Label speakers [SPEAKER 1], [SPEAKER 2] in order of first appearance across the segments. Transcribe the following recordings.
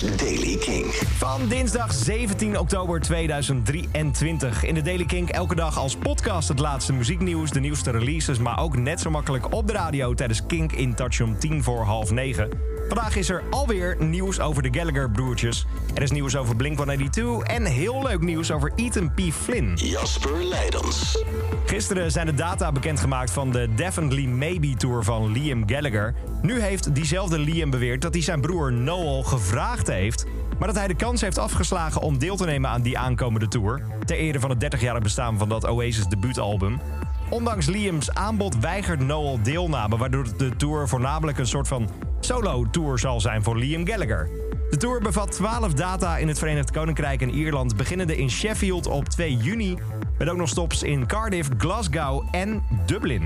[SPEAKER 1] Daily King.
[SPEAKER 2] Van dinsdag 17 oktober 2023. In de Daily Kink elke dag als podcast het laatste muzieknieuws, de nieuwste releases, maar ook net zo makkelijk op de radio tijdens Kink in Touch om 10 voor half 9. Vandaag is er alweer nieuws over de Gallagher-broertjes. Er is nieuws over Blink-182 en heel leuk nieuws over Ethan P. Flynn.
[SPEAKER 1] Jasper Leidens.
[SPEAKER 2] Gisteren zijn de data bekendgemaakt van de Definitely Maybe Tour van Liam Gallagher. Nu heeft diezelfde Liam beweerd dat hij zijn broer Noel gevraagd heeft... maar dat hij de kans heeft afgeslagen om deel te nemen aan die aankomende tour... ter ere van het 30-jarig bestaan van dat Oasis debuutalbum. Ondanks Liam's aanbod weigert Noel deelname... waardoor de tour voornamelijk een soort van solo-tour zal zijn voor Liam Gallagher. De tour bevat 12 data in het Verenigd Koninkrijk en Ierland... beginnende in Sheffield op 2 juni... met ook nog stops in Cardiff, Glasgow en Dublin.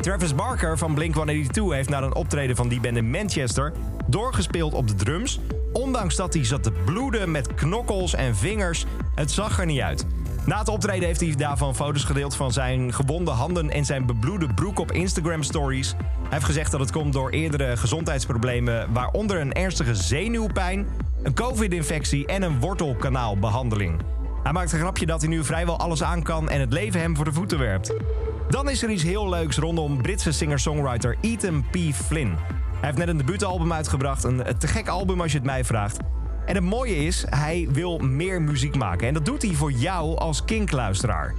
[SPEAKER 2] Travis Barker van Blink-182 heeft na een optreden van die band in Manchester... doorgespeeld op de drums... ondanks dat hij zat te bloeden met knokkels en vingers. Het zag er niet uit. Na het optreden heeft hij daarvan foto's gedeeld van zijn gewonde handen en zijn bebloede broek op Instagram stories. Heeft gezegd dat het komt door eerdere gezondheidsproblemen, waaronder een ernstige zenuwpijn, een covid-infectie en een wortelkanaalbehandeling. Hij maakt een grapje dat hij nu vrijwel alles aan kan en het leven hem voor de voeten werpt. Dan is er iets heel leuks rondom Britse singer-songwriter Ethan P. Flynn. Hij heeft net een debuutalbum uitgebracht, een te gek album als je het mij vraagt. En het mooie is, hij wil meer muziek maken. En dat doet hij voor jou als kinkluisteraar.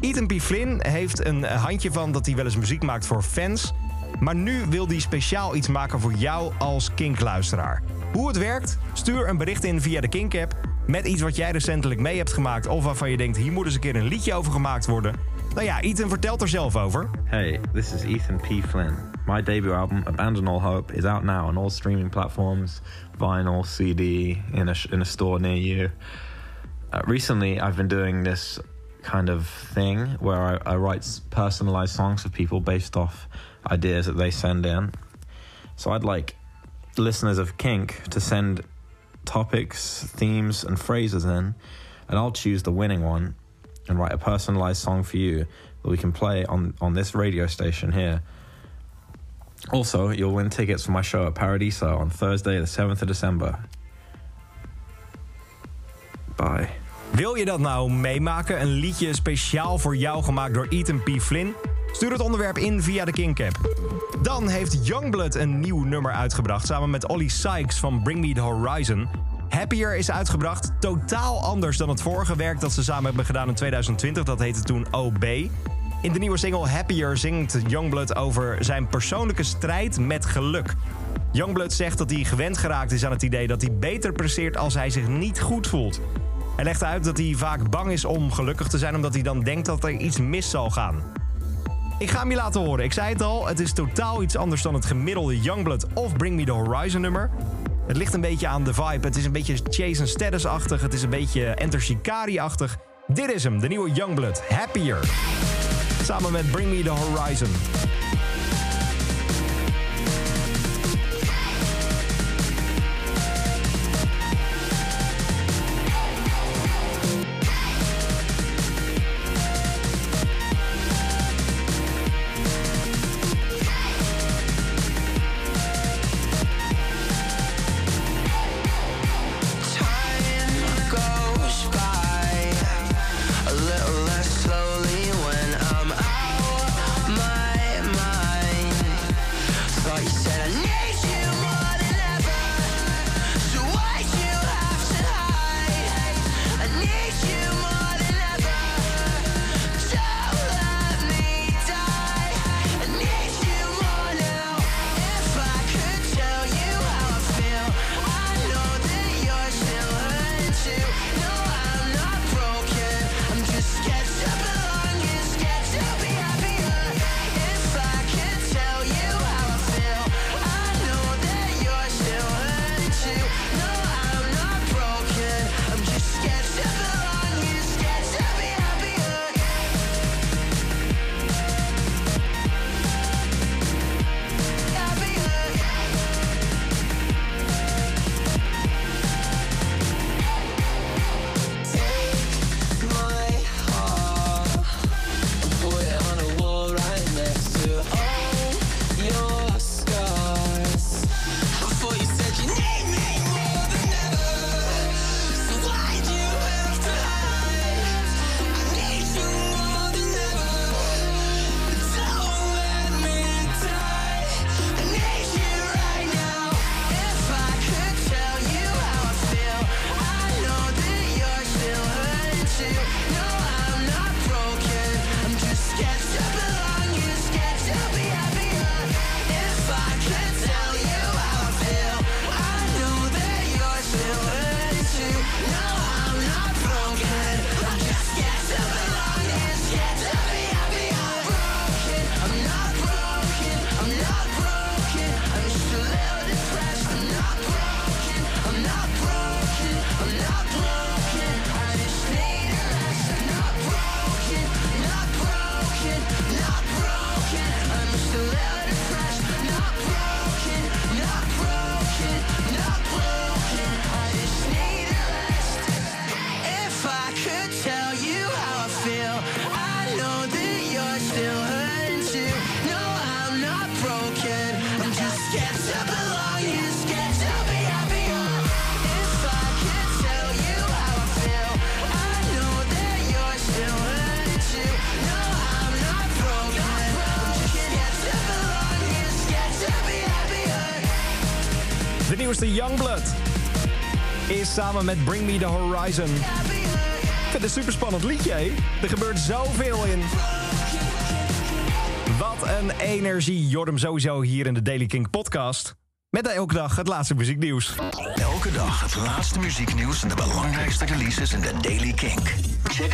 [SPEAKER 2] Ethan P. Flynn heeft een handje van dat hij wel eens muziek maakt voor fans. Maar nu wil hij speciaal iets maken voor jou als kinkluisteraar. Hoe het werkt? Stuur een bericht in via de Kink-app... met iets wat jij recentelijk mee hebt gemaakt... of waarvan je denkt, hier moet eens een keer een liedje over gemaakt worden. Nou ja, Ethan vertelt er zelf over.
[SPEAKER 3] Hey, this is Ethan P. Flynn. My debut album, Abandon All Hope, is out now on all streaming platforms, vinyl, CD, in a, in a store near you. Uh, recently, I've been doing this kind of thing where I, I write personalized songs for people based off ideas that they send in. So I'd like listeners of Kink to send topics, themes, and phrases in, and I'll choose the winning one and write a personalized song for you that we can play on, on this radio station here. Also, you'll win tickets for my show at Paradiso on Thursday, the 7th of December. Bye.
[SPEAKER 2] Wil je dat nou meemaken? Een liedje speciaal voor jou gemaakt door Ethan P. Flynn? Stuur het onderwerp in via de Kink-app. Dan heeft Youngblood een nieuw nummer uitgebracht... samen met Ollie Sykes van Bring Me The Horizon. Happier is uitgebracht, totaal anders dan het vorige werk... dat ze samen hebben gedaan in 2020, dat heette toen OB. In de nieuwe single Happier zingt Youngblood over zijn persoonlijke strijd met geluk. Youngblood zegt dat hij gewend geraakt is aan het idee dat hij beter presteert als hij zich niet goed voelt. Hij legt uit dat hij vaak bang is om gelukkig te zijn omdat hij dan denkt dat er iets mis zal gaan. Ik ga hem je laten horen. Ik zei het al, het is totaal iets anders dan het gemiddelde Youngblood of Bring Me The Horizon nummer. Het ligt een beetje aan de vibe. Het is een beetje Chase and Status-achtig. Het is een beetje Enter Shikari-achtig. Dit is hem, de nieuwe Youngblood, Happier. Samen met Bring Me The Horizon.
[SPEAKER 4] I.
[SPEAKER 2] nieuwste Youngblood is samen met Bring Me The Horizon. Ik vind het een superspannend liedje. Er gebeurt zoveel in. Wat een energie. Jorm sowieso hier in de Daily King podcast. Met elke dag het laatste muzieknieuws.
[SPEAKER 1] Elke dag het laatste muzieknieuws en de belangrijkste releases in de Daily Kink.